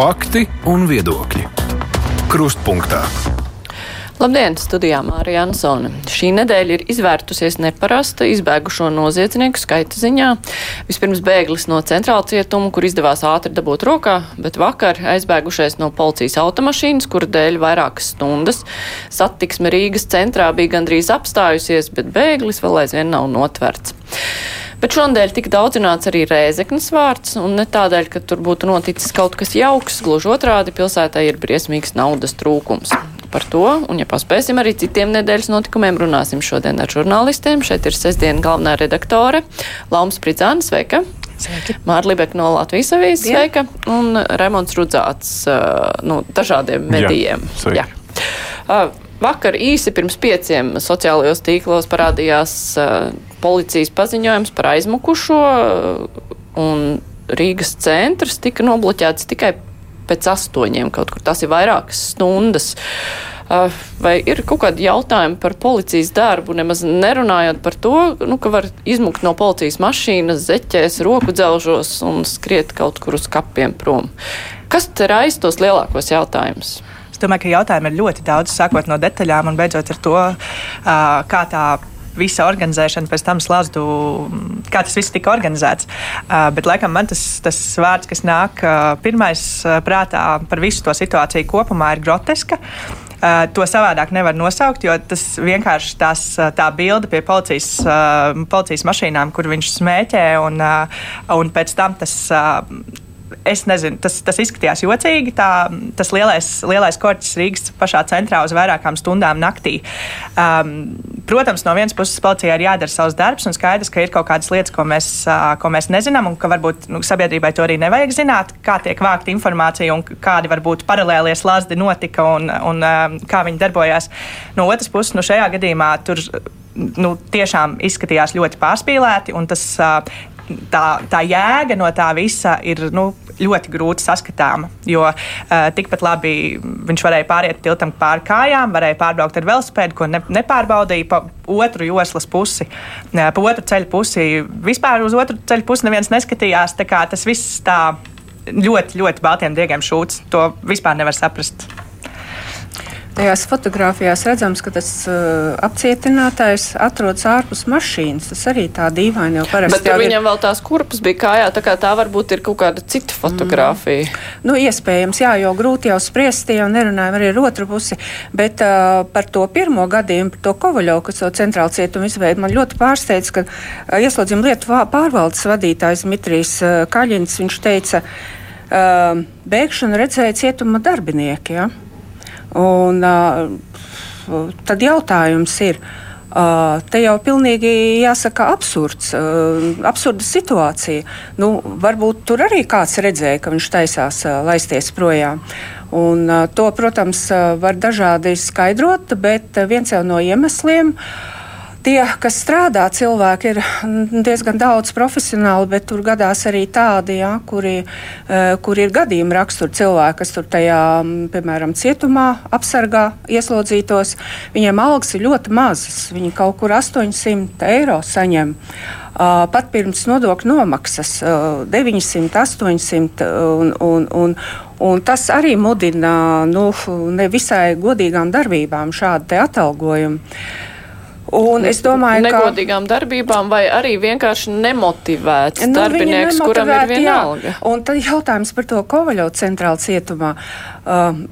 Fakti un viedokļi. Krustpunktā. Labdien, studijā Mārija Ansone. Šī nedēļa ir izvērtusies neparasta izbēgušo noziedznieku skaita ziņā. Vispirms bēglis no centrāla cietuma, kur izdevās ātri dabūt rokā, bet vakar aizbēgušais no policijas automašīnas, kura dēļ vairākas stundas satiksme Rīgas centrā bija gandrīz apstājusies, bet bēglis vēl aizvien nav notverts. Bet šonadēļ tika daudzināts arī rēzeknes vārds, un ne tādēļ, ka tur būtu noticis kaut kas jauks, gluži otrādi pilsētai ir briesmīgs naudas trūkums. Par to, un ja paspēsim arī citiem nedēļas notikumiem, runāsim šodien ar žurnālistiem. Šeit ir sestdiena galvenā redaktore Lauma Spridzāna, sveika! Sveiki. Mārta Libeka no Latvijas avīzes, sveika! Un Raimons Rudzāts no dažādiem medijiem. Jā, sveiki. Jā. Vakar īsi pirms pieciem sociālajos tīklos parādījās uh, policijas paziņojums par aizmukušo, un Rīgas centrs tika nobloķēts tikai pēc astoņiem kaut kur. Tas ir vairākas stundas. Uh, vai ir kaut kādi jautājumi par policijas darbu, nemaz nerunājot par to, nu, ka var izmukt no policijas mašīnas, zeķēs, roku dzelžos un skriet kaut kur uz kapiem prom? Kas te raisa tos lielākos jautājumus? Es domāju, ka jautājumu ir ļoti daudz, sākot no detaļām un beidzot ar to, kā tā visa organizēšana pēc tam slazdu, kā tas viss tika organizēts. Uh, bet, laikam, man tas, tas vārds, kas nāk uh, pirmais uh, prātā par visu to situāciju kopumā, ir groteska. Uh, to savādāk nevar nosaukt, jo tas vienkārši tās, tā bilde pie policijas, uh, policijas mašīnām, kur viņš smēķē, un, uh, un pēc tam tas. Es nezinu, tas, tas izskatījās jocīgi. Tā, tas lielais, lielais korķis Rīgas pašā centrā uz vairākām stundām naktī. Um, protams, no vienas puses policijai ir jādara savs darbs, un skaidrs, ka ir kaut kādas lietas, ko mēs, uh, ko mēs nezinām, un ka varbūt nu, sabiedrībai to arī nevajag zināt, kā tiek vākta informācija un kādi varbūt paralēlie slazdi notika un, un um, kā viņi darbojās. No otras puses, nu, šajā gadījumā tur nu, tiešām izskatījās ļoti pārspīlēti, tas uh, tā, tā jēga no tā visa ir nu, ļoti grūti saskatāma. Jo uh, tikpat labi viņš varēja pāriet tiltam pāri kājām, varēja pārbraukt ar velospēdu, ko ne, nepārbaudīja pa otru joslas pusi, uh, pa otru ceļu pusi. Vispār uz otru ceļu pusi neviens neskatījās. Tas viss tā ļoti, ļoti baltiem diegiem šūts. To vispār nevar saprast. Tajās fotografijās redzams, ka tas uh, apcietinātais atrodas ārpus mašīnas. Tas arī tā dīvaini jau parasti. Bet viņam ir... vēl tās kurpes bija kājā, tā kā tā varbūt ir kaut kāda cita fotografija. Mm. Nu, iespējams, jā, jo grūti jau spriest, jau nerunājam arī ar otru pusi. Bet uh, par to pirmo gadījumu, par to Kovaļovu, kas to centrālu cietumu izveidu, man ļoti pārsteidz, ka uh, ieslodzījuma lietu pārvaldes vadītājs Mitrijs uh, Kaļins, viņš teica, uh, bēgšanu redzēja cietuma darbinieki. Ja? Un, uh, tad jautājums ir. Uh, te jau pilnīgi jāsaka absurds, uh, absurda situācija. Nu, varbūt tur arī kāds redzēja, ka viņš taisās uh, laisties projām. Un, to, protams, var dažādi skaidrot, bet viens no iemesliem ir Tie, kas strādā, cilvēki ir diezgan daudz profesionāli, bet tur gadās arī tādi, ja, kuri, uh, kuri ir gadījuma rakstura cilvēki, kas tur tajā, piemēram, cietumā apsargā ieslodzītos. Viņiem algas ir ļoti mazas. Viņi kaut kur 800 eiro saņem. Uh, pat pirms nodokļu nomaksas uh, 900, 800. Un, un, un, un tas arī mudina nu, nevisai godīgām darbībām šādu atalgojumu. Un es domāju, ka negodīgām darbībām vai arī vienkārši nemotivēts nu, darbinieks, kuram ir vienalga. Jā. Un tad jautājums par to Kovaļovu centrālu cietumā. Uh,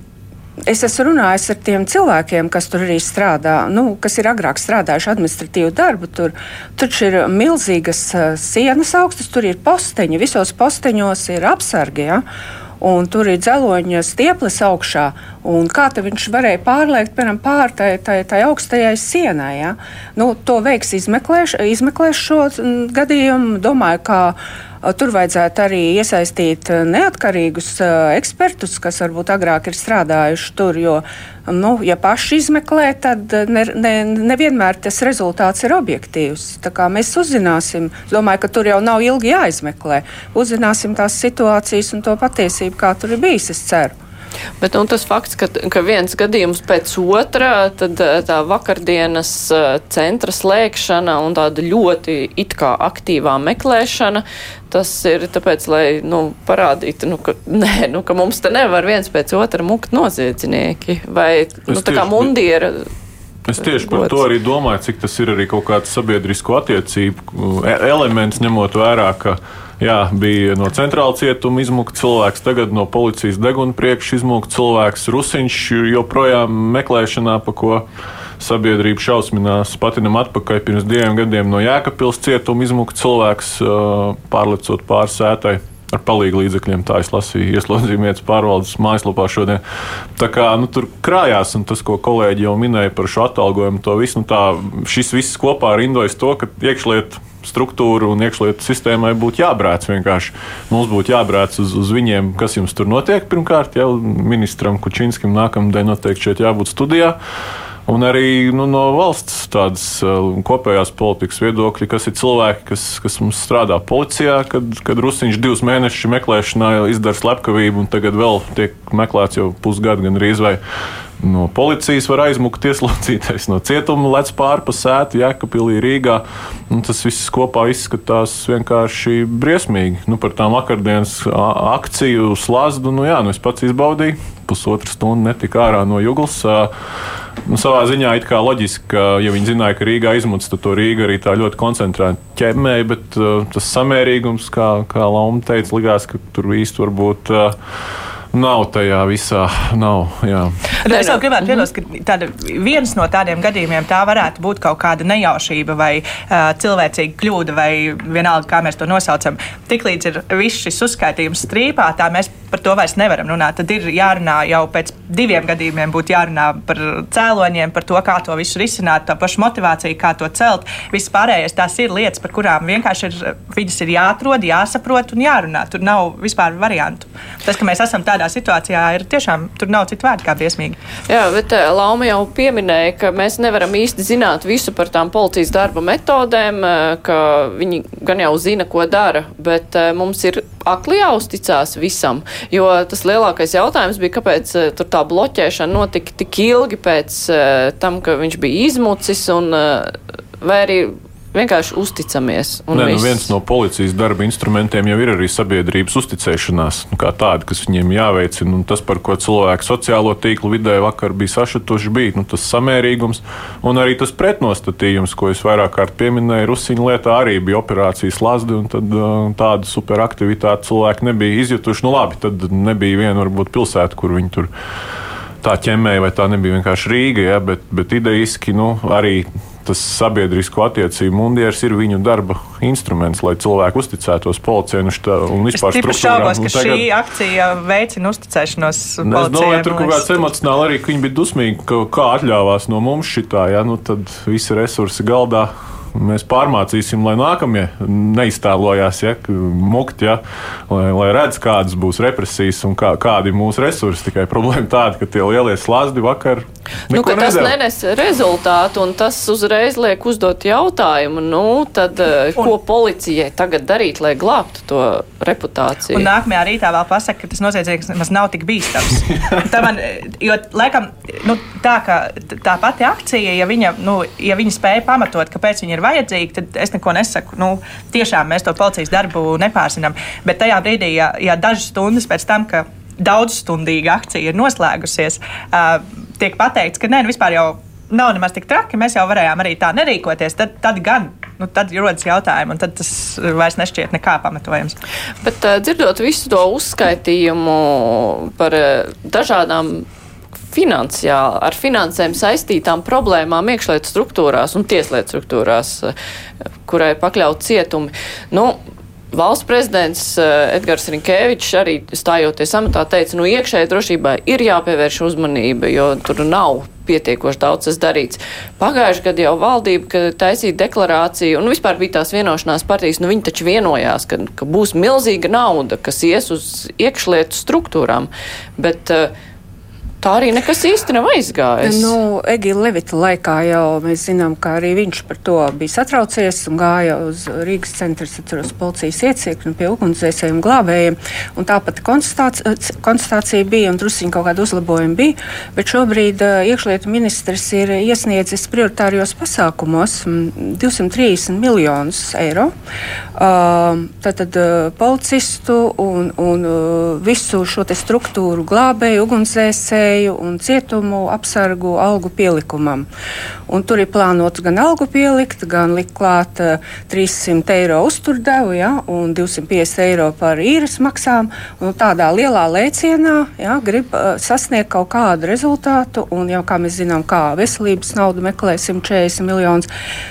Es esmu runājis ar tiem cilvēkiem, kas tur arī strādā, nu, kas ir agrāk strādājuši administratīvu darbu. Tur taču ir milzīgas uh, sienas augstas, tur ir posteņi, visos posteņos ir apsargi. Ja? Un tur ir dzeloņa stieples augšā. Kā viņš varēja pārliekt piemēram, pāri tai, tai, tai augstajai sienai? Ja? Nu, to veiks izmeklēš, izmeklēš šo gadījumu. Domāju, ka Tur vajadzētu arī iesaistīt neatkarīgus ekspertus, kas varbūt agrāk ir strādājuši tur. Jo, nu, ja paši izmeklē, tad ne, ne, nevienmēr tas rezultāts ir objektīvs. Mēs uzzināsim, domāju, ka tur jau nav ilgi jāizmeklē. Uzzināsim tās situācijas un to patiesību, kā tur ir bijis. Es ceru. Bet nu, tas fakts, ka, ka viens gadījums pēc otrā, tad eh, tā vakardienas eh, centra slēgšana un tāda ļoti it kā aktīvā meklēšana, tas ir tāpēc, lai nu, parādītu, nu, ka, nē, nu, ka mums te nevar viens pēc otra mukt noziedznieki vai nu, tā kā mundiera. Es tieši par to arī domāju, cik tas ir arī kaut kāds sabiedrisko attiecību e, elements, ņemot vērā, ka Jā, bija no centrāla cietuma izmuka cilvēks, tagad no policijas deguna priekšā izmuka cilvēks. Rusiņš joprojām meklēšanā, pa ko sabiedrība šausminās. Patinam atpakaļ pirms diviem gadiem no Jēkabpils cietuma izmuka cilvēks, pārlecot pāri sētai ar palīgu līdzekļiem. Tā es lasīju ieslodzījumietas pārvaldes mājaslapā šodien. Tā kā nu, tur krājās, un tas, ko kolēģi jau minēja par šo atalgojumu, to visu, nu, tā, šis viss kopā rindojas to, ka iekšlietu struktūra un iekšlietu sistēmai būtu jābrēc vienkārši. Mums būtu jābrēc uz, uz viņiem, kas jums tur notiek. Pirmkārt, jau ministram Kučinskim nākamnedēļ noteikti šeit jābūt studijā. Un arī nu, no valsts tādas uh, kopējās politikas viedokļa, kas ir cilvēki, kas, kas mums strādā policijā, kad, kad Rusiņš divus mēnešus meklēšanā izdara slepkavību, un tagad vēl tiek meklēts jau pusgadu gan arī vai No policijas var aizmukt ieslodzītais, no cietuma lec pāri pa sētu, Jēkabīlī, Rīgā. Tas viss kopā izskatās vienkārši briesmīgi. Nu, par tām vakardienas akciju slazdu, nu jā, nu es pats izbaudīju. Pusotru stundu netika ārā no juglas. Nu, savā ziņā it kā loģiski, ka, ja viņi zināja, ka Rīgā izmuts, tad to Rīga arī tā ļoti koncentrēti ķemmēja, bet uh, tas samērīgums, kā, kā Lauma teica, likās, ka tur īsti varbūt. Uh, nav tajā visā. Nav, jā. es vēl gribētu piebilst, ka tāda, viens no tādiem gadījumiem tā varētu būt kaut kāda nejaušība vai uh, cilvēcīga kļūda, vai vienalga, kā mēs to nosaucam. Tiklīdz ir viss šis uzskaitījums strīpā, tā mēs par to vairs nevaram runāt. Tad ir jārunā jau pēc diviem gadījumiem, būtu jārunā par cēloņiem, par to, kā to visu risināt, tā paša motivācija, kā to celt. Viss pārējais tās ir lietas, par kurām vienkārši ir, viņas ir jāatrod, jāsaprot un jārunā. Tur nav vispār variantu. Tas, ka mēs esam tādā situācijā, ir tiešām tur nav citu vārdu kā briesmīgi. Jā, bet eh, Lauma jau pieminēja, ka mēs nevaram īsti zināt visu par tām policijas darba metodēm, eh, ka viņi gan jau zina, ko dara, bet eh, mums ir akli jāuzticās visam. Jo tas lielākais jautājums bija, kāpēc tur tā bloķēšana notika tik ilgi pēc tam, ka viņš bija izmucis, un, vai arī vienkārši uzticamies. Nē, nu viens no policijas darba instrumentiem jau ir arī sabiedrības uzticēšanās, nu, kā tāda, kas viņiem jāveicina. Un tas, par ko cilvēki sociālo tīklu vidē vakar bija sašutuši, bija nu, tas samērīgums un arī tas pretnostatījums, ko es vairāk kārt pieminēju. Rusiņu lietā arī bija operācijas lazdi, un tad, uh, tādu superaktivitāti cilvēki nebija izjutuši. Nu, labi, tad nebija viena varbūt pilsēta, kur viņi tur tā ķemmēja, vai tā nebija vienkārši Rīga, ja, bet, bet idejiski nu, arī tas sabiedrisko attiecību mundieris ir viņu darba instruments, lai cilvēki uzticētos policijai un, šta, un vispār struktūrām. Es šaubos, ka tagad... šī akcija veicina uzticēšanos policijai. Es domāju, tur kaut kāds emocionāli arī, ka viņi bija dusmīgi, ka kā atļāvās no mums šitā, ja, nu tad visi resursi galdā mēs pārmācīsim, lai nākamie neiztēlojās, ja, mukt, ja, lai, lai redz, kādas būs represijas un kā, kādi ir mūsu resursi. Tikai problēma tāda, ka tie lielie slazdi vakar. Nu, tas nenes rezultātu, un tas uzreiz liek uzdot jautājumu, nu, tad, eh, un, ko policijai tagad darīt, lai glābtu to reputāciju. Un nākamajā rītā vēl pasaka, ka tas noziedznieks nemaz nav tik bīstams. man, jo, laikam, nu, tā, ka, tā pati akcija, ja viņa, nu, ja viņa spēja pamatot, kāpēc viņa ir vajadzīga, tad es neko nesaku. Nu, tiešām mēs to policijas darbu nepārsinām. Bet tajā brīdī, ja, ja dažas stundas pēc tam, ka daudzstundīga akcija ir noslēgusies, uh, tiek pateikts, ka nē, nu, vispār jau nav nemaz tik traki, mēs jau varējām arī tā nerīkoties, tad, tad gan nu, tad rodas jautājumi, un tas vairs nešķiet nekā pamatojams. Bet uh, dzirdot visu to uzskaitījumu par uh, dažādām finansiāli, ar finansēm saistītām problēmām iekšlietu struktūrās un tieslietu struktūrās, kurai pakļaut cietumi. Nu, Valsts prezidents uh, Edgars Rinkēvičs arī stājoties amatā teica, nu iekšējai drošībai ir jāpievērš uzmanība, jo tur nav pietiekoši daudz tas darīts. Pagājuši gadu jau valdība, taisīja deklarāciju, un vispār bija tās vienošanās partijas, nu viņi taču vienojās, ka, ka būs milzīga nauda, kas ies uz iekšlietu struktūrām. Bet, uh, tā arī nekas īsti nav aizgājis. Nu, Egīla Levita laikā jau mēs zinām, ka arī viņš par to bija satraucies un gāja uz Rīgas centra, atceros, policijas iecirkni pie ugunsdzēsējiem glābējiem. Un tāpat konstatācija, bija un drusciņi kaut kāda uzlabojuma bija, bet šobrīd uh, iekšlietu ministrs ir iesniedzis prioritārijos pasākumos 230 miljonus eiro. Tātad uh, policistu un, un uh, visu šo struktūru glābēju, ugunsdzēsēju iespēju un cietumu apsargu algu pielikumam. Un tur ir plānots gan algu pielikt, gan likt klāt 300 eh, eiro uzturdevu ja, un 250 eiro par īres maksām. Tādā lielā lēcienā ja, grib uh, sasniegt kaut kādu rezultātu. Un jau kā mēs zinām, kā veselības naudu meklē 140 miljonus,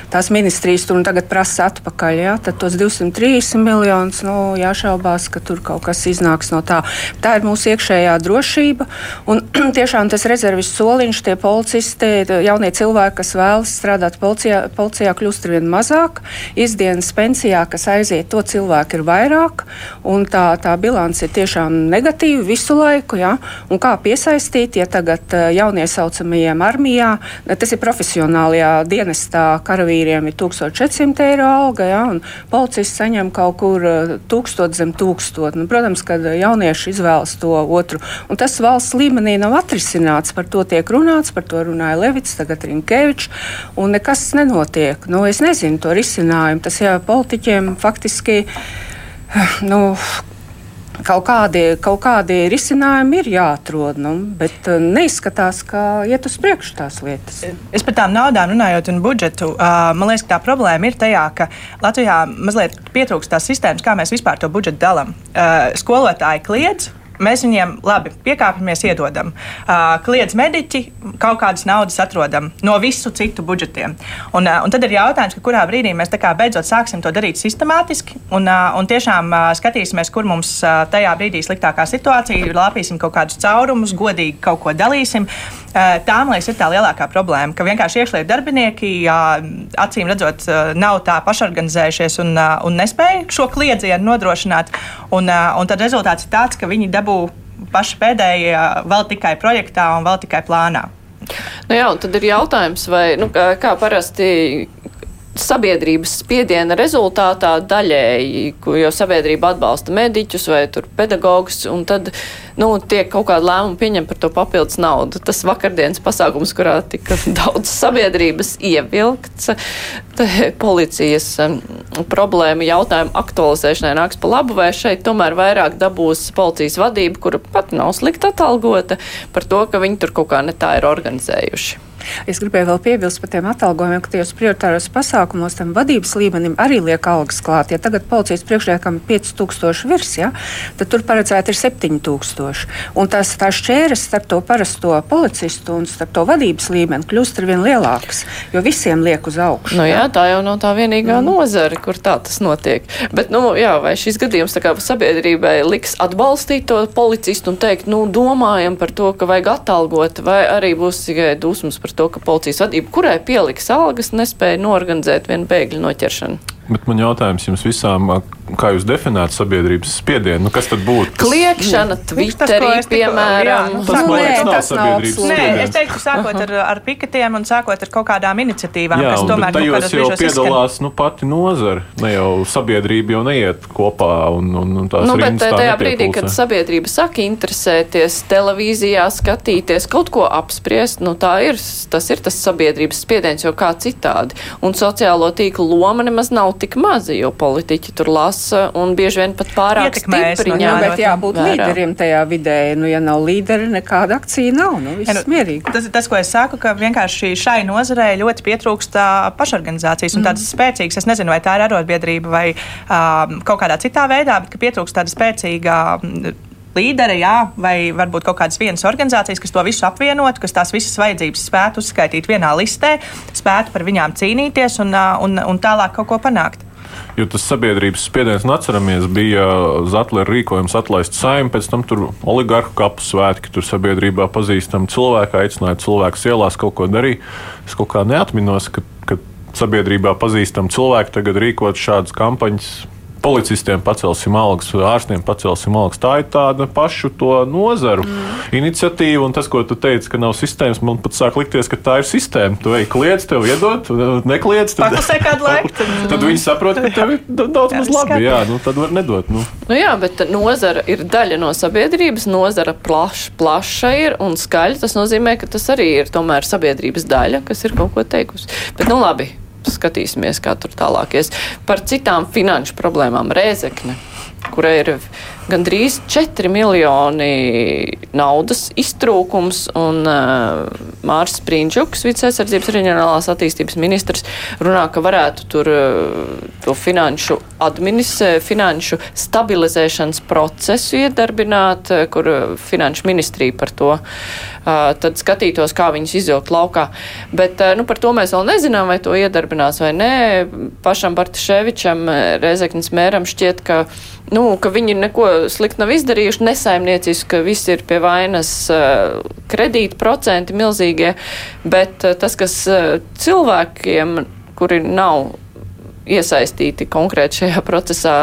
tās ministrijas tur tagad prasa atpakaļ. Ja, tad tos 230 miljonus nu, jāšaubās, ka tur kaut kas iznāks no tā. Tā ir mūsu iekšējā drošība. Un tiešām tas rezerves soliņš, tie policisti, jaunie cilvēki, kas vēlas strādāt policijā, policijā kļūst ar vien mazāk. Izdienas pensijā, kas aiziet, to cilvēku ir vairāk, un tā, tā bilance ir tiešām negatīva visu laiku. Ja? Un kā piesaistīt, ja tagad eh, jauniesaucamajiem armijā, tas ir profesionālajā dienestā, karavīriem ir 1400 eiro alga, ja? un policists saņem kaut kur 1000 eh, zem 1000. Nu, protams, kad jaunieši izvēlas to otru. Un tas valsts līmenī nav atrisināts. Par to tiek runāts, par to runāja Levits, tagad Rinkevičs, un nekas nenotiek. Nu, es nezinu to risinājumu. Tas jau politiķiem faktiski. Nu, Kaut kādi, kaut kādi risinājumi ir jāatrod, nu, bet uh, neizskatās, ka iet uz priekšu tās lietas. Es par tām naudām runājot un budžetu, uh, man liekas, ka tā problēma ir tajā, ka Latvijā mazliet pietrūkst tās sistēmas, kā mēs vispār to budžetu dalām. Uh, skolotāji kliedz, Mēs viņiem labi piekāpjamies, iedodam. Uh, kliedz mediķi, kaut kādas naudas atrodam no visu citu budžetiem. Un, uh, un tad ir jautājums, kurā brīdī mēs beidzot sāksim to darīt sistemātiski un, uh, un tiešām uh, skatīsimies, kur mums uh, tajā brīdī sliktākā situācija, lāpīsim kaut kādus caurumus, godīgi kaut ko dalīsim. Uh, tā, man liekas, ir tā lielākā problēma, ka vienkārši iekšlietu darbinieki, uh, acīm redzot, uh, nav tā pašorganizējušies un, uh, un nespēja šo kliedzienu nodrošināt. Un, uh, un tad rezultāts ir tāds, ka viņi dabū dabū paši pēdējie vēl tikai projektā un vēl tikai plānā. Nu jā, un tad ir jautājums, vai, nu, kā, kā parasti sabiedrības spiediena rezultātā daļēji, jo sabiedrība atbalsta mediķus vai pedagogus, un tad nu, tiek kaut kāda lēmuma pieņemta par to papildus naudu. Tas vakardienas pasākums, kurā tika daudz sabiedrības ievilkts, policijas problēma jautājumu aktualizēšanai nāks pa labu, vai šeit tomēr vairāk dabūs policijas vadība, kura pat nav slikti atalgota par to, ka viņi tur kaut kā ne tā ir organizējuši. Es gribēju vēl piebilst par tiem atalgojumiem, ka tajos prioritāros pasākumos tam vadības līmenim arī liek algas klāt. Ja tagad policijas priekšniekam ir 5000 virs, ja, tad tur paredzēti ir 7000. Un tās, tās šķēres starp to parasto policistu un starp to vadības līmeni kļūst ar vien lielākas, jo visiem liek uz augšu. Nu, jā, tā jau nav tā vienīgā mm. nozara, kur tā tas notiek. Bet, nu, jā, vai šis gadījums sabiedrībai liks atbalstīt to policistu un teikt, nu, domājam par to, ka vajag atalgot, vai arī būs tikai dusmas par to, ka policijas vadība, kurai pieliks algas, nespēja norganizēt vienu bēgļu noķeršanu. Bet man jautājums jums visām, kā jūs definējat sabiedrības spiedienu? Nu, kas tad būtu? Kliekšana, Twitterī, piemēram. Tas, man liekas, nav sabiedrības spiediens. Nē, es teiktu, sākot ar, ar piketiem un sākot ar kaut kādām iniciatīvām, Jā, kas tomēr tajos jau piedalās nu, pati nozara. Ne jau sabiedrība jau neiet kopā un, un, un tās nu, bet tajā brīdī, kad sabiedrība saka interesēties televīzijā, skatīties, kaut ko apspriest, nu tā ir, tas ir tas sabiedrības spiediens, jo kā citādi. Un sociālo tīklu loma nemaz nav tik maza, jo politiķi tur lasa un bieži vien pat pārāk Ietekmēs, stipri nu, ņem. Bet jābūt vērā. līderiem tajā vidē. Nu, ja nav līderi, nekāda akcija nav. Nu, ja, nu, mierīgi. tas, tas, ko es saku, ka vienkārši šai nozarei ļoti pietrūkst pašorganizācijas un mm. tādas spēcīgas. Es nezinu, vai tā ir arotbiedrība vai um, kaut kādā citā veidā, bet pietrūkst tāda spēcīga līderi, jā, vai varbūt kaut kādas vienas organizācijas, kas to visu apvienotu, kas tās visas vajadzības spētu uzskaitīt vienā listē, spētu par viņām cīnīties un, un, un tālāk kaut ko panākt. Jo tas sabiedrības spiediens, atceramies, bija Zetlera rīkojums atlaist saimnu, pēc tam tur oligarhu kapu svētki, tur sabiedrībā pazīstami cilvēki aicināja cilvēkus ielās kaut ko darīt. Es kaut kā neatminos, ka, ka sabiedrībā pazīstami cilvēki tagad rīkot šādas kampaņas policistiem pacelsim algas, ārstiem pacelsim algas. Tā ir tāda pašu to nozaru mm. iniciatīva, un tas, ko tu teici, ka nav sistēmas, man pat sāk likties, ka tā ir sistēma. Tu ej kliedz, tev iedod, nekliedz. Tad, laiku. Tad, tad viņi saprot, ka tev ir daudz maz labi. Jā, nu, tad var nedot. Nu. Nu jā, bet nozara ir daļa no sabiedrības, nozara plaš, plaša ir un skaļa. Tas nozīmē, ka tas arī ir tomēr sabiedrības daļa, kas ir kaut ko teikusi. Bet, nu labi, skatīsimies, kā tur tālāk ies. Par citām finanšu problēmām Rēzekne, kurai ir gandrīz 4 miljoni naudas iztrūkums, un uh, Mārs Sprīņķuks, viceaizsardzības reģionālās attīstības ministrs, runā, ka varētu tur uh, to finanšu adminis, finanšu stabilizēšanas procesu iedarbināt, uh, kur finanšu ministrija par to tad skatītos, kā viņus izvilkt laukā. Bet nu, par to mēs vēl nezinām, vai to iedarbinās vai nē. Pašam Bartaševičam, Rezeknis mēram šķiet, ka, nu, ka viņi neko slikti nav izdarījuši, nesaimnieciski, viss ir pie vainas kredīta procenti milzīgie, bet tas, kas cilvēkiem, kuri nav iesaistīti konkrēti šajā procesā,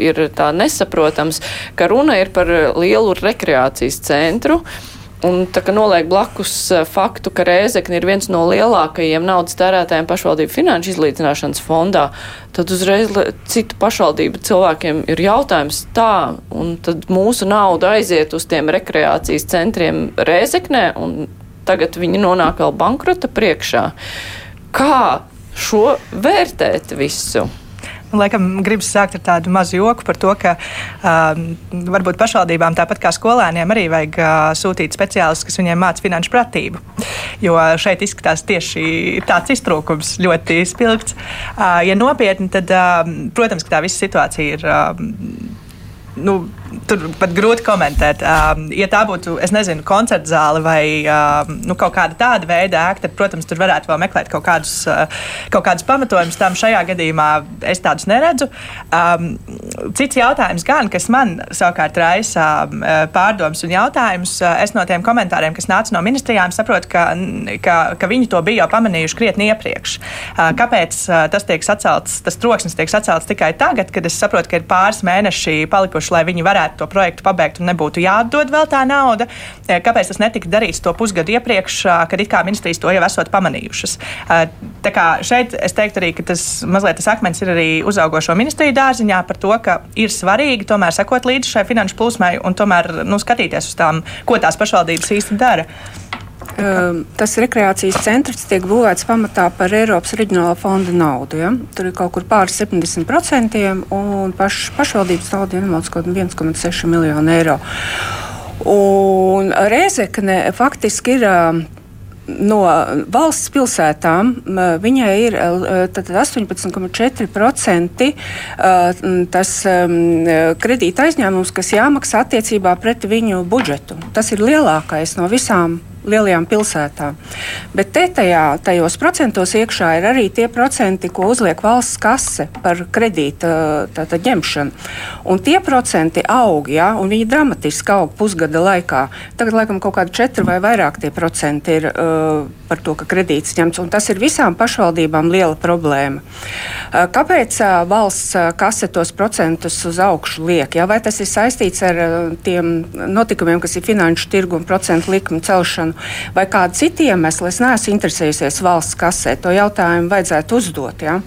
ir tā nesaprotams, ka runa ir par lielu rekreācijas centru. Uh, Un tā kā noliek blakus eh, faktu, ka Rēzekne ir viens no lielākajiem naudas tērētājiem pašvaldību finanšu izlīdzināšanas fondā, tad uzreiz citu pašvaldību cilvēkiem ir jautājums tā, un tad mūsu nauda aiziet uz tiem rekreācijas centriem Rēzeknē, un tagad viņi nonāk vēl bankrota priekšā. Kā šo vērtēt visu? Laikam gribas sākt ar tādu mazu joku par to, ka um, varbūt pašvaldībām, tāpat kā skolēniem, arī vajag uh, sūtīt speciālistus, kas viņiem māca finanšu pratību. Jo šeit izskatās tieši tāds iztrūkums ļoti spilgts. Uh, ja nopietni, tad, uh, protams, tā visa situācija ir. Uh, nu, tur pat grūti komentēt. Um, ja tā būtu, es nezinu, koncerta zāle vai um, nu, kaut kāda tāda veida ēka, tad, protams, tur varētu vēl meklēt kaut kādus, uh, kaut kādus pamatojumus. Tam šajā gadījumā es tādus neredzu. Um, cits jautājums, gan, kas man savukārt raisa um, pārdomas un jautājumus, uh, es no tiem komentāriem, kas nāca no ministrijām, saprotu, ka, ka, ka viņi to bija jau pamanījuši krietni iepriekš. Uh, kāpēc uh, tas tiek sacelts, tas troksnis tiek sacelts tikai tagad, kad es saprotu, ka ir pāris mēneši palikuši, lai viņi varētu varētu to projektu pabeigt un nebūtu jāatdod vēl tā nauda. E, kāpēc tas netika darīts to pusgadu iepriekš, kad it kā ministrijas to jau esot pamanījušas? E, tā kā šeit es teiktu arī, ka tas mazliet tas akmens ir arī uzaugošo ministriju dārziņā par to, ka ir svarīgi tomēr sekot līdzi šai finanšu plūsmai un tomēr nu, skatīties uz tām, ko tās pašvaldības īsti dara. Ehm, tas rekreācijas centrs tiek būvēts pamatā par Eiropas reģionālā fonda naudu. Ja? Tur ir kaut kur pāri 70% un paš, pašvaldības nauda ir kaut kāda 1,6 miljonu eiro. Un Rēzekne faktiski ir ehm, no valsts pilsētām viņai ir 18,4% tas kredīta aizņēmums, kas jāmaksā attiecībā pret viņu budžetu. Tas ir lielākais no visām lielajām pilsētām. Bet te tajā, tajos procentos iekšā ir arī tie procenti, ko uzliek valsts kase par kredīta tātad, ņemšanu. Un tie procenti aug, ja, un viņi dramatiski aug pusgada laikā. Tagad, laikam, kaut kādi četri vai vairāk tie procenti ir uh, par to, ka kredīts ņemts, un tas ir visām pašvaldībām liela problēma. Uh, kāpēc uh, valsts kase tos procentus uz augšu liek? Ja? Vai tas ir saistīts ar uh, tiem notikumiem, kas ir finanšu tirgu un procentu likuma celšanu? Vai kādi citi iemesli. Es neesmu interesējusies valsts kasē. To jautājumu vajadzētu uzdot. Ja?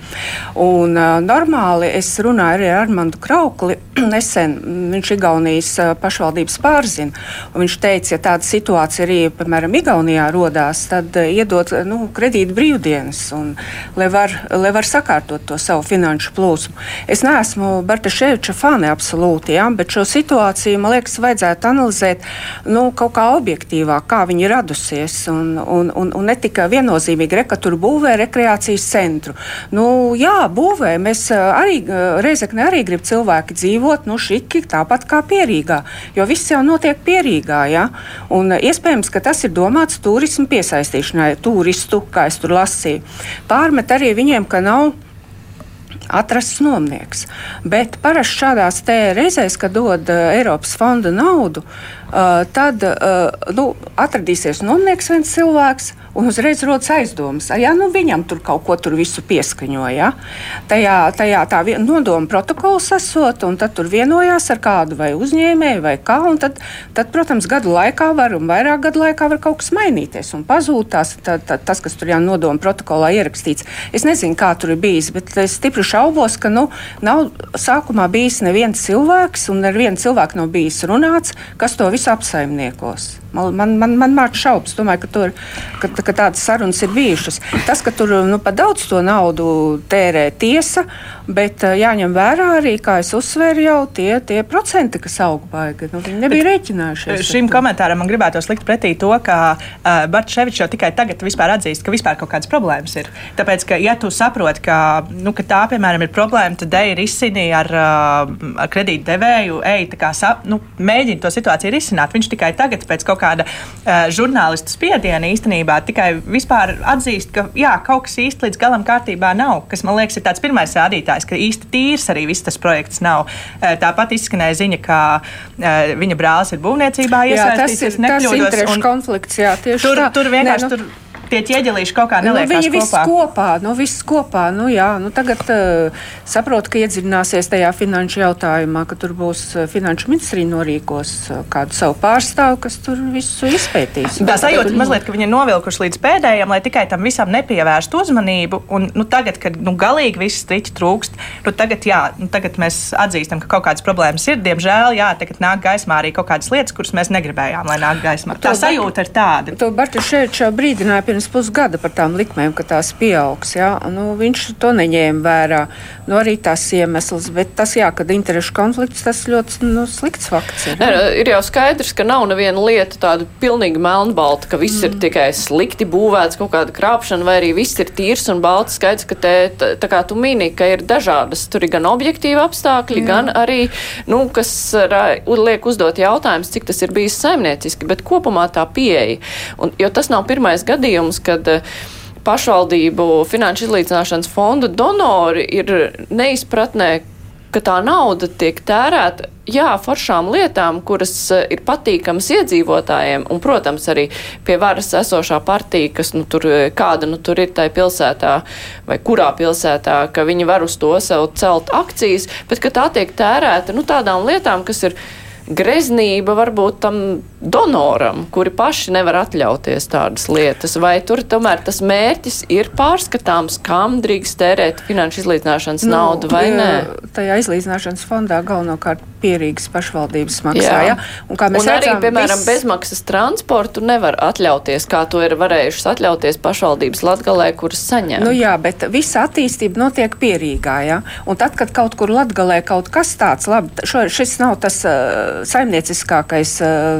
Un, uh, normāli es runāju arī ar Armandu Kraukli. Nesen viņš Igaunijas pašvaldības pārzina. Viņš teica, ja tāda situācija arī, piemēram, Igaunijā rodās, tad uh, iedot nu, kredītu brīvdienas, un, lai, var, lai var sakārtot to savu finanšu plūsmu. Es neesmu Bartaševiča fani absolūti, ja? bet šo situāciju, man liekas, vajadzētu analizēt nu, kaut kā objektīvāk, kā viņi ir radusies. Un, un, un, un ne tikai viennozīmīgi, re, ka tur būvē rekreācijas centru. Nu, jā, būvē. Mēs arī Reizekne arī grib cilvēki dzīvot nu, šiki, tāpat kā pierīgā. Jo viss jau notiek pierīgā. Ja? Un, iespējams, ka tas ir domāts turismu piesaistīšanai, turistu, kā es tur lasīju. Pārmet arī viņiem, ka nav atrasts nomnieks. Bet parasti šādās reizēs, kad dod Eiropas fonda naudu, tad nu, atradīsies nomnieks viens cilvēks. un uzreiz rodas aizdomas. Jā, nu viņam tur kaut ko tur visu pieskaņoja. Ja? Tajā, tajā tā nodoma protokols esot, un tad tur vienojās ar kādu vai uzņēmēju vai kā, tad, tad, protams, gadu laikā var un vairāk gadu laikā var kaut kas mainīties un pazūt tās, tā, tā, tas, kas tur jau nodoma protokolā ierakstīts. Es nezinu, kā tur ir bijis, bet es stipri šaubos, ka nu, nav sākumā bijis neviens cilvēks, un ar vienu cilvēku nav bijis runāts, kas to visu apsaimniekos. Man, man, man, man māca šaubas. Domāju, ka, tur, ka, ka tādas sarunas ir bijušas. Tas, ka tur nu, pa daudz to naudu tērē tiesa, bet jāņem vērā arī, kā es uzsveru, jau tie, tie procenti, kas aug baigi. Nu, viņi nebija bet rēķinājušies. Šim komentāram man gribētu likt pretī to, ka uh, Barčevičs jau tikai tagad atzīst, ka vispār kaut kādas problēmas ir. Tāpēc, ka, ja tu saproti, ka, nu, ka tā, piemēram, ir problēma, tad ej risini ar, uh, ar kredītdevēju, ej, kā, nu, mēģini to situāciju risināt. Viņš tikai tagad pēc kaut kāda uh, žurnālistu spiediena īstenībā tikai vispār atzīst, ka jā, kaut kas īsti līdz galam kārtībā nav. Kas man liekas, ir tāds pirmais rādītājs, ka īsti tīrs arī viss tas projekts nav. Uh, tāpat izskanēja ziņa, ka uh, viņa brālis ir būvniecībā iesaistīts. Tas ir tas interešu konflikts, jā, tieši tur, tā. Tur vienkārši Nē, nu, tur tie ķieģelīši kaut kā neliekas nu, viņi kopā. Viss kopā, nu, viss kopā. Nu, jā, nu, tagad uh, saprotu, ka iedziļināsies tajā finanšu jautājumā, ka tur būs uh, finanšu ministrija norīkos uh, kādu savu pārstāvu, kas tur visu izpētīs. Tā sajūta mazliet, ka viņi ir novilkuši līdz pēdējiem, lai tikai tam visam nepievērstu uzmanību. Un, nu, tagad, kad nu, galīgi viss striķi trūkst, nu, tagad, jā, nu, tagad mēs atzīstam, ka kaut kādas problēmas ir. Diemžēl, jā, tagad nāk gaismā arī kaut kādas lietas, kuras mēs negribējām, lai nāk gaismā. Tā to sajūta ir tāda. To Barta šeit brīdināja pirms pusgada par tām likmēm, ka tās pieaugs. Ja? Nu, viņš to neņēma vērā. Nu, arī tas iemesls, bet tas, jā, kad interešu konflikts, tas ļoti nu, slikts fakts. Ir, ne, ir jau skaidrs, ka nav neviena lieta tāda pilnīgi melnbalta, ka viss mm. ir tikai slikti būvēts, kaut kāda krāpšana, vai arī viss ir tīrs un balts. Skaidrs, ka te, tā kā tu mini, ka ir dažādas, tur ir gan objektīvi apstākļi, jā. gan arī, nu, kas liek uzdot jautājumus, cik tas ir bijis saimnieciski, bet kopumā tā pieeja. Un, jo tas nav pirmais gadījums, gadījums, kad eh, pašvaldību finanšu izlīdzināšanas fondu donori ir neizpratnē, ka tā nauda tiek tērēta, jā, foršām lietām, kuras eh, ir patīkamas iedzīvotājiem, un, protams, arī pie varas esošā partija, kas, nu, tur, eh, kāda, nu, tur ir tai pilsētā, vai kurā pilsētā, ka viņi var uz to sev celt akcijas, bet ka tā tiek tērēta, nu, tādām lietām, kas ir greznība varbūt tam donoram, kuri paši nevar atļauties tādas lietas, vai tur tomēr tas mērķis ir pārskatāms, kam drīkst tērēt finanšu izlīdzināšanas nu, naudu vai nē? Tajā izlīdzināšanas fondā galvenokārt pierīgas pašvaldības maksā. Jā. Ja? Un, un redzam, arī, piemēram, viss... bezmaksas transportu nevar atļauties, kā to ir varējušas atļauties pašvaldības Latgalē, kuras saņem. Nu jā, bet visa attīstība notiek pierīgā, ja? Un tad, kad kaut kur Latgalē kaut kas tāds, labi, šo, šis nav tas uh, saimnieciskākais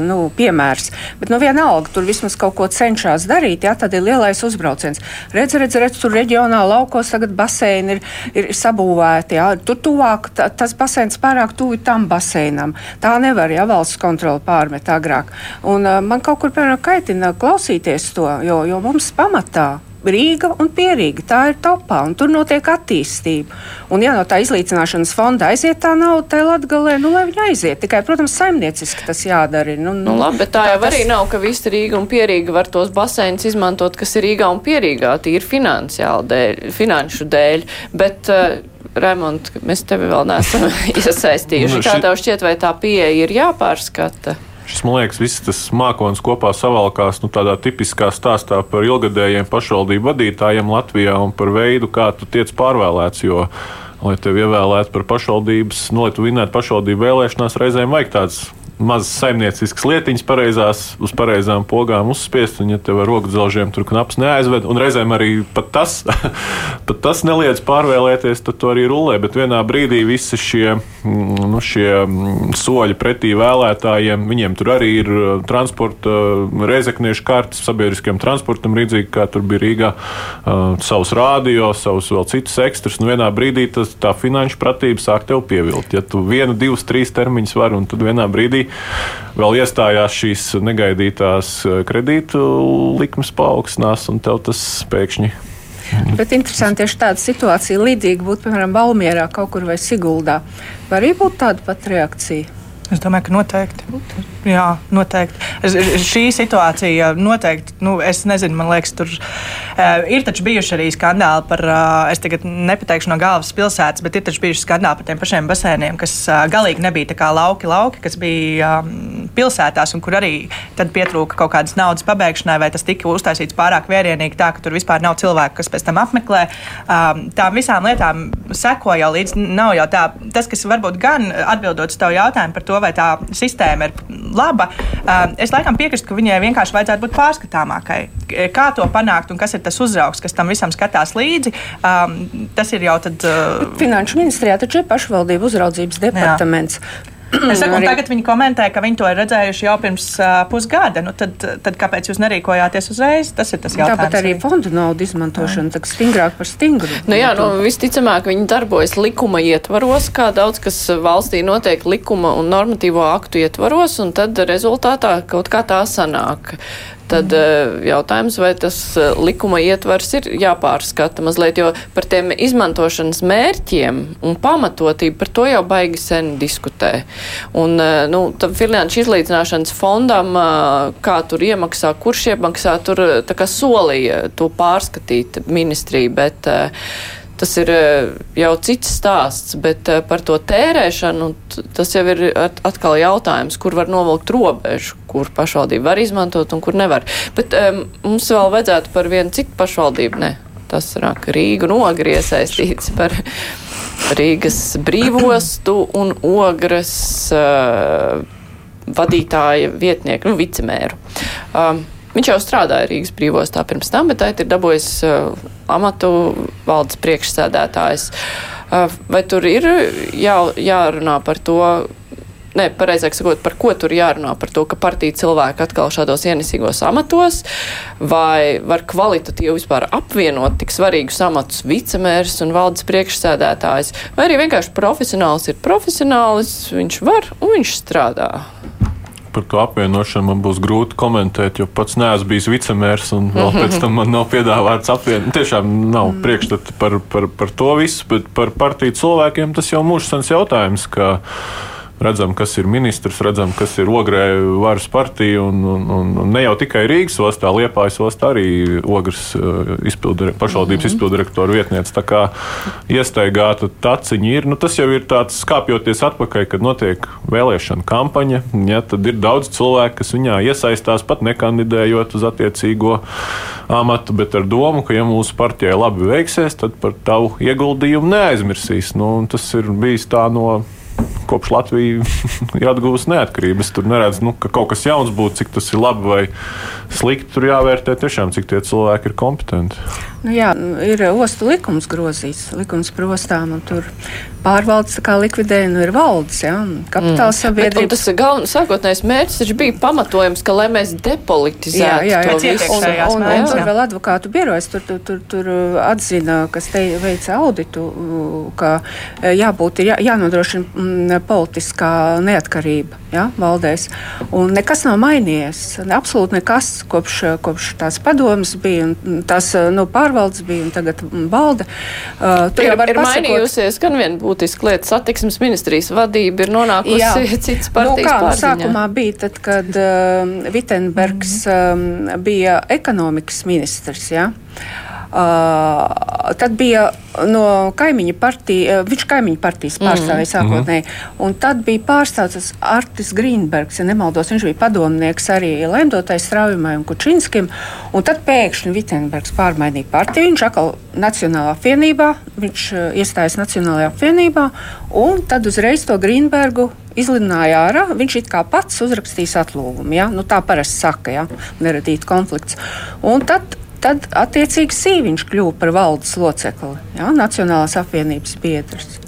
nu, piemērs. Bet nu, vienalga, tur vismaz kaut ko cenšas darīt, jā, tad ir lielais uzbrauciens. Redz, redz, redz tur reģionā laukos tagad baseini ir, ir sabūvēti. Jā. Tur tuvāk tas baseins pārāk tuvu tam baseinam. Tā nevar, ja valsts kontroli pārmet agrāk. Un, uh, man kaut kur, piemēram, kaitina klausīties to, jo, jo mums pamatā Rīga un Pierīga. Tā ir topā, un tur notiek attīstība. Un, ja no tā izlīdzināšanas fonda aiziet tā nauda, tai latgalē, nu, lai viņi aiziet. Tikai, protams, saimnieciski tas jādara. Nu, nu, labi, bet tā, tā jau tas... arī nav, ka visi Rīga un Pierīga var tos baseinus izmantot, kas ir Rīgā un Pierīgā, tīri finansiāli dēļ, finanšu dēļ. Bet, uh, Raimond, mēs tevi vēl neesam iesaistījuši. Nu, Kā tev šķiet, vai tā pieeja ir jāpārskata? Šis, man liekas, viss tas mākslinieks kopā savalkās nu, tādā tipiskā stāstā par ilgadējiem pašvaldību vadītājiem Latvijā un par veidu, kā tu tiec pārvēlēts. Jo, lai tevi ievēlētu par pašvaldības, nu, lai tu vinnētu pašvaldību vēlēšanās, reizēm vajag tāds mazas saimnieciskas lietiņas, pareizās, uz pareizām pogām uzspiest, un, ja tev ar rokdzelžiem tur knaps neaizved, un reizēm arī pat tas, pat tas neliedz pārvēlēties, tad to arī rulē. Bet vienā brīdī visi šie, mm, nu, šie mm, soļi pretī vēlētājiem, viņiem tur arī ir uh, transporta, uh, reizekniešu kārtas sabiedriskajam transportam, līdzīgi kā tur bija Rīgā, uh, savus rādio, savus vēl citus ekstrus. Nu, vienā brīdī tas, tā finanšu pratība sāk tev pievilkt. Ja tu vienu, divus, trīs termiņus vari, un tad vienā brīdī vēl iestājās šīs negaidītās eh, kredītu likmes paaugstinās, un tev tas pēkšņi Bet interesanti, ja tāda situācija līdzīga būtu, piemēram, Balmjerā kaut kur vai Siguldā. Var arī būt tāda pat reakcija? Es domāju, ka noteikti. Būtu. Jā, noteikti. Es, šī situācija noteikti, nu, es nezinu, man liekas, tur uh, ir taču bijuši arī skandāli par, uh, es tagad nepateikšu no galvas pilsētas, bet ir taču bijuši skandāli par tiem pašiem basēniem, kas uh, galīgi nebija tā kā lauki, lauki, kas bija um, pilsētās un kur arī tad pietrūka kaut kādas naudas pabeigšanai, vai tas tika uztaisīts pārāk vērienīgi tā, ka tur vispār nav cilvēku, kas pēc tam apmeklē. Um, tām visām lietām seko jau līdz, nav jau tā, tas, kas varbūt gan atbildot uz tavu jautājumu par to, vai tā sistēma ir laba. Um, es laikam piekrītu, ka viņai vienkārši vajadzētu būt pārskatāmākai. Kā to panākt un kas ir tas uzraugs, kas tam visam skatās līdzi, um, tas ir jau tad. Uh, Finanšu ministrijā taču ir pašvaldību uzraudzības departaments. Jā. Es saku, tagad viņi komentē, ka viņi to ir redzējuši jau pirms uh, pusgada. Nu, tad, tad kāpēc jūs nerīkojāties uzreiz? Tas ir tas jautājums. Tāpat arī fondu naudu izmantošana tā stingrāk par stingru. Nu, jā, nu, visticamāk, viņi darbojas likuma ietvaros, kā daudz kas valstī notiek likuma un normatīvo aktu ietvaros, un tad rezultātā kaut kā tā sanāk. Tad mm. jautājums, vai tas eh, likuma ietvars ir jāpārskata mazliet, jo par tiem izmantošanas mērķiem un pamatotību par to jau baigi sen diskutē. Un, eh, nu, tam finanšu izlīdzināšanas fondam, kā tur iemaksā, kurš iemaksā, tur tā kā solīja to pārskatīt ministrija, bet tas ir jau cits stāsts, bet par to tērēšanu tas jau ir atkal jautājums, kur var novilkt robežu, kur pašvaldība var izmantot un kur nevar. Bet um, mums vēl vajadzētu par vienu citu pašvaldību, ne, tas rāk Rīgu un Ogri iesaistīts par Rīgas brīvostu un Ogras uh, vadītāja vietnieku, nu, vicemēru. Um, Viņš jau strādāja Rīgas brīvostā pirms tam, bet tagad ir dabūjis uh, amatu valdes priekšsēdētājs. Vai tur ir jā, jārunā par to? Nē, pareizāk sakot, par ko tur jārunā? Par to, ka partija cilvēki atkal šādos ienesīgos amatos, vai var kvalitatīvi vispār apvienot tik svarīgus amatus vicemērs un valdes priekšsēdētājs, vai arī vienkārši profesionāls ir profesionālis, viņš var un viņš strādā par to apvienošanu man būs grūti komentēt, jo pats neesmu bijis vicemērs un vēl pēc tam man nav piedāvāts apvienot. Tiešām nav mm. priekšstati par, par, par to visu, bet par partiju cilvēkiem tas jau mūžsens jautājums. Ka, redzam, kas ir ministrs, redzam, kas ir ogrē varas partija. Un, un, un, un ne jau tikai Rīgas ostā, Liepājas ostā arī ogres uh, izpildire, pašvaldības mm -hmm. izpildirektora vietniece. Tā kā iestaigāta taciņa ir, nu, tas jau ir tāds skāpjoties atpakaļ, kad notiek vēlēšana kampaņa. Ja, tad ir daudz cilvēku, kas viņā iesaistās pat nekandidējot uz attiecīgo amatu, bet ar domu, ka ja mūsu partijai labi veiksies, tad par tavu ieguldījumu neaizmirsīs. Nu, tas ir bijis tā no kopš Latvija ir atguvusi neatkarību. Es tur neredzu, nu, ka kaut kas jauns būtu, cik tas ir labi vai slikti. Tur jāvērtē tiešām, cik tie cilvēki ir kompetenti. Nu, jā, ir ostu likums grozīts, likums par ostām, un tur pārvaldes kā likvidē, nu ir valdes, jā, kapitāla mm. sabiedrība. Tas galvenais sākotnējais mērķis taču bija pamatojums, ka lai mēs depolitizētu jā, jā, jā, to visu. Un, un, un, un tur vēl advokātu birojas, tur, tur, tur, tur atzina, kas te veica auditu, ka jābūt, ir jā, jānodrošina mm, politiskā neatkarība, jā, valdēs. Un nekas nav mainījies, absolūti nekas, kopš, kopš tās padomas bija, un tās, nu, pār pārvaldes bija un tagad valde. Uh, tur ir, jau ir pasakot, mainījusies gan viena būtiska lieta. Satiksmes ministrijas vadība ir nonākusi jā. cits partijas nu, kā, pārziņā. Sākumā bija tad, kad uh, Vitenbergs mm -hmm. um, bija ekonomikas ministrs. Ja? Uh, tad bija no kaimiņa partija, viņš kaimiņu partijas pārstāvēja mm. sākotnēji. Un tad bija pārstāvs Artis Grīnbergs, ja nemaldos, viņš bija padomnieks arī Lemdotai Straujumai un Kučinskim. Un tad pēkšņi Vitenbergs pārmainīja partiju, viņš atkal Nacionālā apvienībā, viņš iestājas Nacionālajā apvienībā, un tad uzreiz to Grīnbergu izlidināja ārā. Viņš it kā pats uzrakstīs atlūgumu. Ja? Nu, tā parasti saka, ja? neradīt konflikts. Un tad Tad, attiecīgi, Sīviņš kļuva par valdes locekli, ja, Nacionālās apvienības biedrs.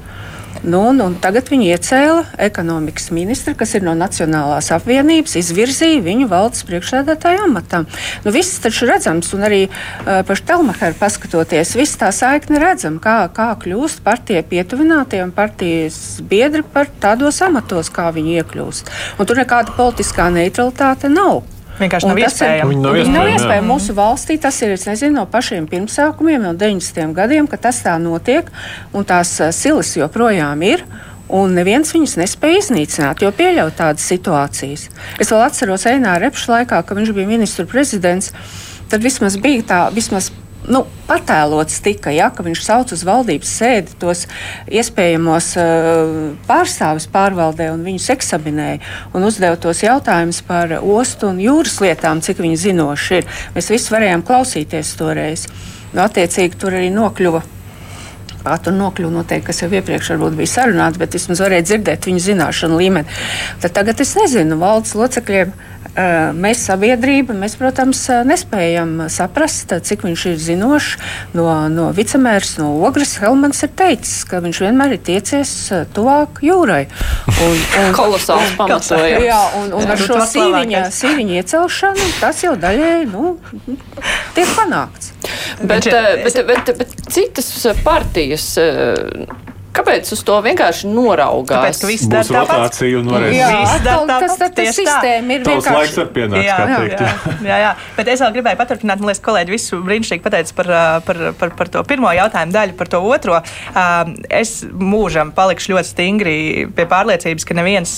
Nu, un, un tagad viņi iecēla ekonomikas ministru, kas ir no Nacionālās apvienības, izvirzīja viņu valdes priekšsēdētāju amatam. Nu, viss taču redzams, un arī uh, par Telmacheru paskatoties, viss tā saikne redzam, kā, kā kļūst partija pietuvinātie un partijas biedri par tādos amatos, kā viņi iekļūst. Un tur nekāda politiskā neutralitāte nav. Vienkārši nav iespējams. Viņi nav iespējami. Nav iespējami. Mūsu valstī tas ir nezinu, no pašiem pirmsākumiem, no 90. gadiem, ka tas tā notiek, un tās silas joprojām ir. un neviens viņus nespēja iznīcināt, jo pieļaut tādas situācijas. Es vēl atceros Eināra Repša laikā, kad viņš bija ministru prezidents, tad vismaz bija tā, vismaz nu, patēlots tika, ja, ka viņš sauc uz valdības sēdi tos iespējamos uh, pārstāvis pārvaldē un viņus eksaminēja un uzdeva tos jautājumus par ostu un jūras lietām, cik viņi zinoši ir. Mēs visi varējām klausīties toreiz. Nu, attiecīgi tur arī nokļuva Kā tur nokļuva, noteikti, kas jau iepriekš bija sarunāts, bet vismaz varēja dzirdēt viņu zināšanu līmeni. Tad tagad es nezinu, valdes locekļiem. Mēs, sabiedrība, mēs, protams, nespējam saprast, cik viņš ir zinošs. No, no vicemērs, no Ogres Helmans ir teicis, ka viņš vienmēr ir tiecies tuvāk jūrai. Un, un, Kolosāls pamatojums. Jā, un, un ar šo sīviņa, sīviņa iecelšanu tas jau daļēji nu, tiek panākts. Bet, bet, bet, bet, bet citas partijas Kāpēc uz to vienkārši noraugās? Tāpēc, ka viss dara tāpat. rotācija un varēs. Jā, atkal, tas, tas, tas sistēma ir vienkārši. Laiks var pienākt, jā, kā teikt. Jā, jā, jā. Bet es vēl gribēju paturpināt, man liekas, kolēģi visu brīnišķīgi pateica par, par, par, par to pirmo jautājumu daļu, par to otro. Es mūžam palikšu ļoti stingri pie pārliecības, ka neviens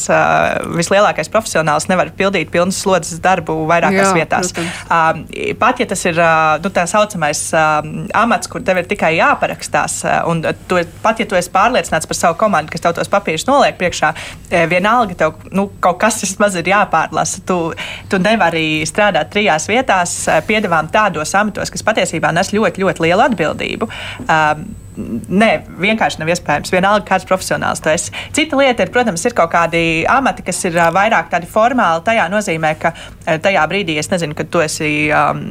vislielākais profesionāls nevar pildīt pilnas slodzes darbu vairākās jā, vietās. Protams. Pat, ja tas ir nu, tā saucamais amats, kur tev ir tikai jāparakstās, un tu, pat, ja tu esi pārliecināts, pārliecināts par savu komandu, kas tev tos papīrus noliek priekšā, e, vienalga tev nu, kaut kas vismaz ir jāpārlasa. Tu, tu nevari strādāt trijās vietās, e, piedāvām tādos amatos, kas patiesībā nes ļoti, ļoti lielu atbildību. Um, Nē, vienkārši nav iespējams. Vienalga, kāds profesionāls tu esi. Cita lieta ir, protams, ir kaut kādi amati, kas ir vairāk tādi formāli. Tajā nozīmē, ka tajā brīdī nezinu, ka tu esi, um,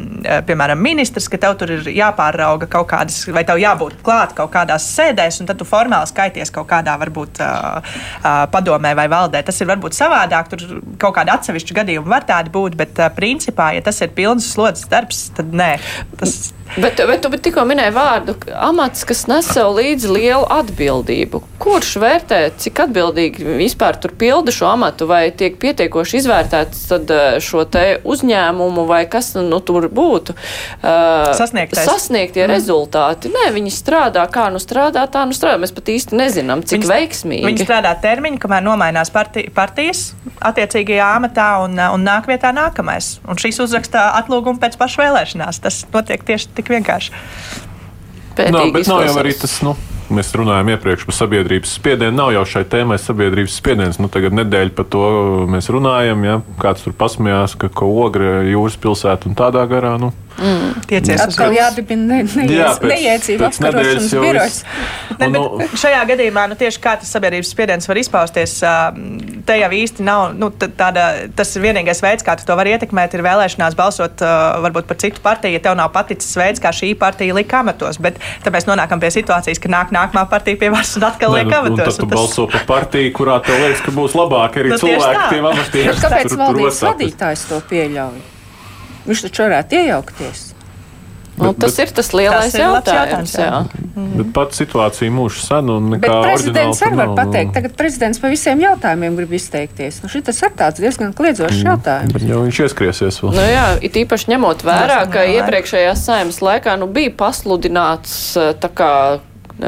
piemēram, ministrs, ka tev tur ir jāpārauga kaut kādas, vai tev jābūt klāt kaut kādās sēdēs, un tad tu formāli skaities kaut kādā, varbūt, uh, uh, padomē vai valdē. Tas ir varbūt savādāk, tur kaut kādi atsevišķi gadījumi var tādi būt, bet uh, principā, ja tas ir pilns slodzes darbs, tad nē. Tas, Bet, bet tu bet tikko minēji vārdu amats, kas nes sev līdzi lielu atbildību. Kurš vērtē, cik atbildīgi vispār tur pilda šo amatu, vai tiek pietiekoši izvērtēts tad eh, šo te uzņēmumu, vai kas nu, tur būtu? Uh, Sasniegtais. Sasniegtie mm. rezultāti. Nē, viņi strādā, kā nu strādā, tā nu strādā. Mēs pat īsti nezinām, cik viņi, veiksmīgi. Viņi strādā termiņu, kamēr nomainās parti, partijas attiecīgajā amatā un, un nāk vietā nākamais. Un šīs uzrakstā atlūgumu pēc pašvēlēšanās. Tas notiek tieši tik vienkārši. Pētīgi no, bet nav jau arī tas. Nu mēs runājām iepriekš par sabiedrības spiedienu. Nav jau šai tēmai sabiedrības spiediens. Nu, tagad nedēļa par to mēs runājam. Ja? Kāds tur pasmējās, ka ko ogre jūras pilsēta un tādā garā. Nu. Mm. Tiecies atkal jādibina ne, neiecība apkarošanas birojas. Ne, nu, šajā gadījumā nu, tieši kā tas sabiedrības spiediens var izpausties, te jau īsti nav, nu, tāda, tas ir vienīgais veids, kā tu to var ietekmēt, ir vēlēšanās balsot varbūt par citu partiju, ja tev nav paticis veids, kā šī partija lika amatos, bet tad mēs nonākam pie situācijas, ka nāk nākamā partija pie varas un atkal liek amatos. Tad tu tas... balso par partiju, kurā tev liekas, ka būs labāk arī nu, cilvēki tiem amatiem. Kāpēc valdības vadītājs to pieļauj? Viņš taču varētu iejaukties. Nu, bet, tas bet, ir tas lielais tas jautājums. jautājums jā. Jā. Mm. Bet pat situācija mūža sen un nekā bet prezidents arī var pateikt. Nu. Tagad prezidents pa visiem jautājumiem grib izteikties. Nu, šis ir tāds diezgan kliedzošs mm. jautājums. Bet jau viņš ieskriesies vēl. Nu, jā, it īpaši ņemot vērā, ka iepriekšējās saimas laikā nu, bija pasludināts tā kā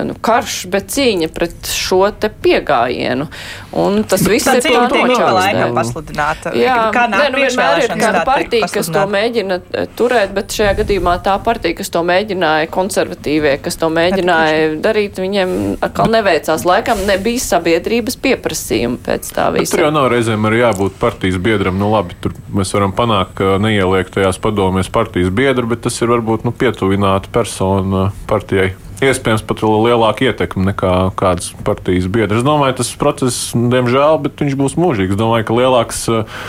nu, karš, bet cīņa pret šo te piegājienu. Un tas viss ir plānots. Jā, kā nē, nu, vienmēr ir kāda partija, kas to mēģina e, turēt, bet šajā gadījumā tā partija, kas to mēģināja, konservatīvie, kas to mēģināja darīt, viņiem atkal neveicās. Laikam nebija sabiedrības pieprasījuma pēc tā visa. Tur jau nav reizēm arī jābūt partijas biedram. Nu labi, tur mēs varam panākt, ka neieliek tajās padomēs partijas biedru, bet tas ir varbūt nu, pietuvināta persona partijai iespējams pat lielāka ietekme nekā kādas partijas biedrs. Es domāju, tas process, diemžēl, bet viņš būs mūžīgs. Es domāju, ka lielāks uh,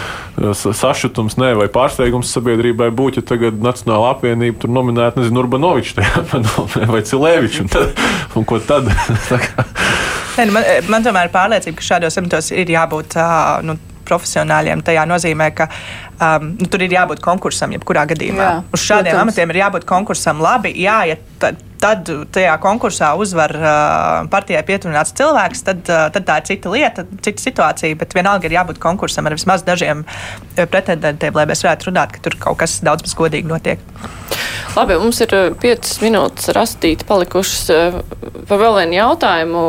sašutums ne, vai pārsteigums sabiedrībai būtu, ja tagad Nacionāla apvienība tur nominētu, nezinu, Urbanoviču vai Cilēviču. Un, tad, un ko tad? ne, nu, man, man tomēr ir pārliecība, ka šādos amatos ir jābūt. Nu, profesionāļiem. Tajā nozīmē, ka um, nu, tur ir jābūt konkursam, jebkurā gadījumā. Jā, Uz šādiem protams. amatiem ir jābūt konkursam labi. Jā, ja tad tajā konkursā uzvar uh, partijai pietuvināts cilvēks, tad, uh, tad tā ir cita lieta, cita situācija. Bet vienalga ir jābūt konkursam ar vismaz dažiem pretendentiem, lai mēs varētu runāt, ka tur kaut kas daudz maz godīgi notiek. Labi, mums ir eh, piecas minūtes rastīti palikušas eh, par vēl vienu jautājumu,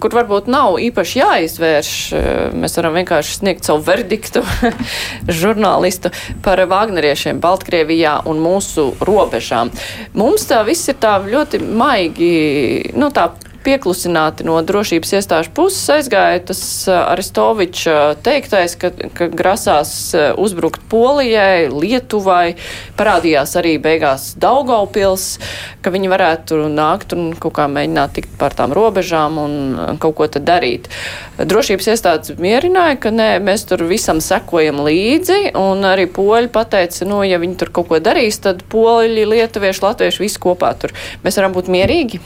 kur varbūt nav īpaši jāizvērš. Eh, mēs varam vienkārši sniegt savu verdiktu žurnālistu par Vāgneriešiem Baltkrievijā un mūsu robežām. Mums tā viss ir tā ļoti maigi, nu tā pieklusināti no drošības iestāžu puses aizgāja tas Aristoviča teiktais, ka, ka grasās uzbrukt Polijai, Lietuvai, parādījās arī beigās Daugaupils, ka viņi varētu nākt un kaut kā mēģināt tikt pār tām robežām un kaut ko tad darīt. Drošības iestādes mierināja, ka nē, mēs tur visam sekojam līdzi, un arī poļi pateica, nu, ja viņi tur kaut ko darīs, tad poļi, lietuvieši, latvieši visi kopā tur. Mēs varam būt mierīgi.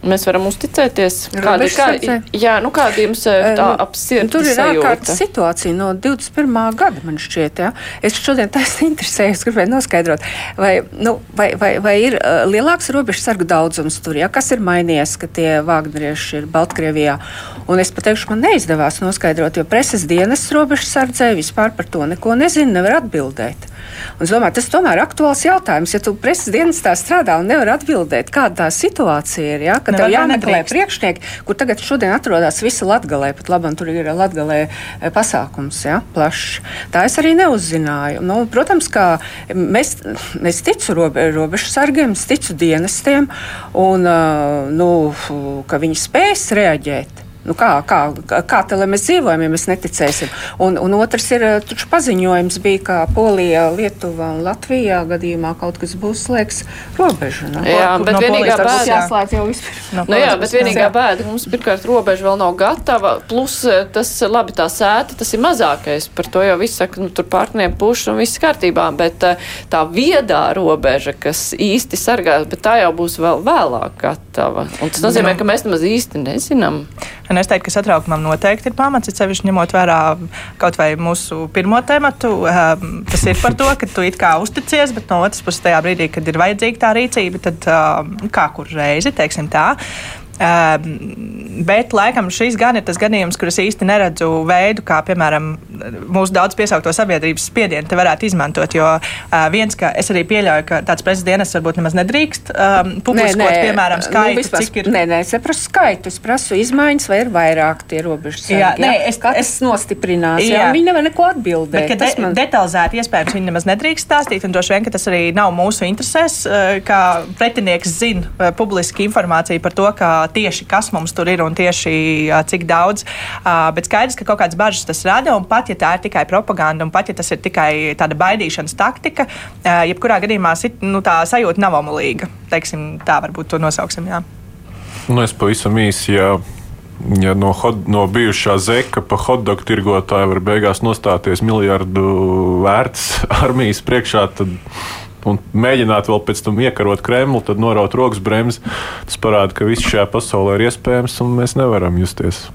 Mēs varam uzticēties. Kāda, kā, jā, nu kāda jums tā apsirds? Tur ir ārkārtas situācija no 21. gada, man šķiet. Ja? Es šodien taisni interesējos, gribēju noskaidrot, vai, nu, vai, vai, vai ir uh, lielāks robežu sargu daudzums tur, ja? kas ir mainījies, ka tie vāgnerieši ir Baltkrievijā. Un es pateikšu, man neizdevās noskaidrot, jo preses dienas robežu sardzē vispār par to neko nezinu, nevar atbildēt. Un es domāju, tas tomēr ir aktuāls jautājums. Ja tu preses dienestā strādā un nevar atbildēt, kāda tā situācija ir, ja? ka tev jāmeklē priekšnieki, kur tagad šodien atrodas visi latgalē, pat labam tur ir latgalē e, pasākums, ja? plašs. Tā es arī neuzzināju. Nu, protams, ka mēs, es ticu robe, robežu sargiem, es ticu dienestiem un nu, ka viņi spēs reaģēt. Nu kā, kā, kā tā, lai mēs dzīvojam, ja mēs neticēsim? Un, un otrs ir, eh, taču paziņojums bija, ka Polijā, Lietuvā un Latvijā gadījumā kaut kas būs slēgts robežu. Nu? Jā, bet no vienīgā bēda jāslēdz jau vispār. No nu, jā, bet vienīgā jā. bēda, ka mums pirmkārt robeža vēl nav gatava, plus eh, tas labi tā sēta, tas ir mazākais. Par to jau viss saka, nu tur partneri puši un viss kārtībā, bet eh, tā viedā robeža, kas īsti sargās, bet tā jau būs vēl vēlāk gatava. Un tas nozīmē, ka mēs nemaz īsti nezinām. Un es teiktu, ka satraukumam noteikti ir pamats, sevišķi ņemot vērā kaut vai mūsu pirmo tematu. Um, tas ir par to, ka tu it kā uzticies, bet no otras puses, tajā brīdī, kad ir vajadzīga tā rīcība, tad um, kā kur reizi, teiksim tā. Uh, bet, laikam, šis gan ir tas gadījums, kur es īsti neredzu veidu, kā, piemēram, mūsu daudz piesaukto sabiedrības spiedienu te varētu izmantot. Jo uh, viens, ka es arī pieļauju, ka tāds prezidents varbūt nemaz nedrīkst um, publiskot, nē, nē, piemēram, nu, skaitu, nu, vispār, cik ir. Nē, nē, es neprasu skaitu, es prasu izmaiņas, vai ir vairāk tie robežas. Jā, nē, es, es nostiprinās, jā, jā. viņi nevar neko atbildēt. Bet, de, man... detalizēti, iespējams, viņi nemaz nedrīkst stāstīt, un droši vien, ka tas arī nav mūsu interesēs, kā pretinieks zina publiski informāciju par to, ka tieši kas mums tur ir un tieši cik daudz. Bet skaidrs, ka kaut kādas bažas tas rada, un pat ja tā ir tikai propaganda, un pat ja tas ir tikai tāda baidīšanas taktika, jebkurā gadījumā nu, tā sajūta nav omulīga. Teiksim, tā varbūt to nosauksim. Jā. Nu, es pavisam īsi. Jā. Ja no, hod, no bijušā zeka pa hotdogu tirgotāju var beigās nostāties miljardu vērts armijas priekšā, tad un mēģināt vēl pēc tam iekarot Kremlu, tad noraut rokas bremzi. Tas parāda, ka viss šajā pasaulē ir iespējams, un mēs nevaram justies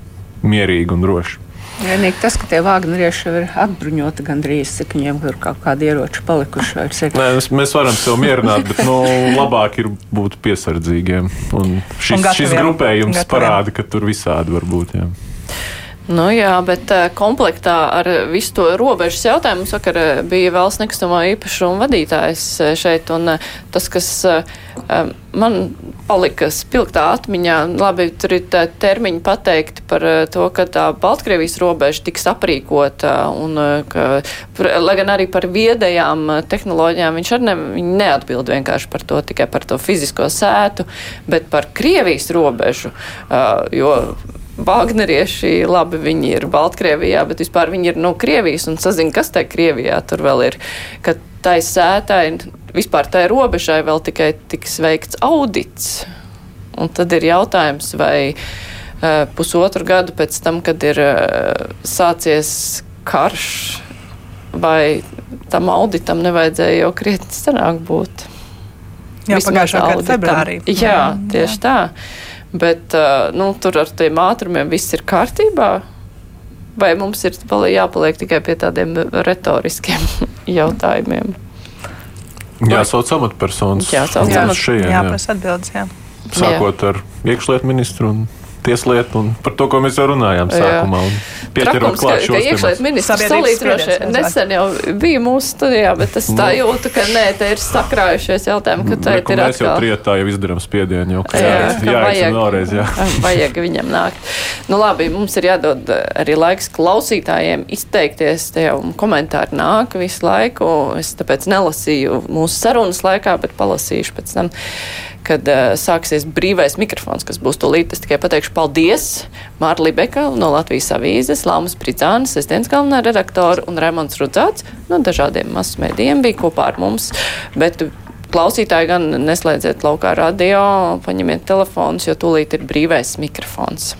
mierīgi un droši. Vienīgi tas, ka tie vāgnerieši ir atbruņoti gandrīz, cik viņiem tur kaut kādi ieroči palikuši. Nē, mēs, mēs varam sev mierināt, bet nu, labāk ir būt piesardzīgiem. Un šis, un šis grupējums gataviem. parāda, ka tur visādi var būt. Jā. Nu jā, bet uh, komplektā ar visu to robežas jautājumu mums vakar uh, bija valsts nekustamo īpašumu vadītājs uh, šeit, un tas, kas man palika spilgtā atmiņā, labi, tur ir termiņi pateikti par to, ka tā Baltkrievijas robeža tiks aprīkota, un, ka, lai gan arī par viedajām tehnoloģijām viņš arī ne, neatbild vienkārši par to, tikai par to fizisko sētu, bet par Krievijas robežu, jo Vāgnerieši, labi, viņi ir Baltkrievijā, bet vispār viņi ir no Krievijas un sazina, kas tai Krievijā tur vēl ir. Ka tai sētai, vispār tai robežai vēl tikai tiks veikts audits. Un tad ir jautājums, vai uh, pusotru gadu pēc tam, kad ir uh, sācies karš, vai tam auditam nevajadzēja jau krietni senāk būt. Jā, pagājušā gada februārī. Jā, tieši jā. tā. Bet nu, tur ar tiem ātrumiem viss ir kārtībā. Vai mums ir jāpaliek tikai pie tādiem retoriskiem jautājumiem? Jāsauc amatpersonas. Jāsauc amatpersonas. Jā, prasa atbildes. Jā. Sākot jā. ar iekšlietu ministru un tieslietu un par to, ko mēs jau runājām sākumā. Trakums, ka, ka iekšliet ministrs salīdzinoši nesen jau bija mūsu studijā, bet es tā nu. jūtu, ka nē, te ir sakrājušies jautājumi, ka tā ir mēs jau trietā jau izdarām spiedienu, jau ka jā, jā, vajag, vēlreiz, jā. vajag viņam nākt. Nu labi, mums ir jādod arī laiks klausītājiem izteikties, te jau komentāri nāk visu laiku, es tāpēc nelasīju mūsu sarunas laikā, bet palasīšu pēc tam kad uh, sāksies brīvais mikrofons, kas būs tūlīt. Es tikai pateikšu paldies Mārta Libeka no Latvijas avīzes, Lāmas Pricānas, es dienas galvenā redaktora un Remons Rudzāts no dažādiem masmēdiem bija kopā ar mums. Bet klausītāji gan neslēdziet laukā radio, paņemiet telefonus, jo tūlīt ir brīvais mikrofons.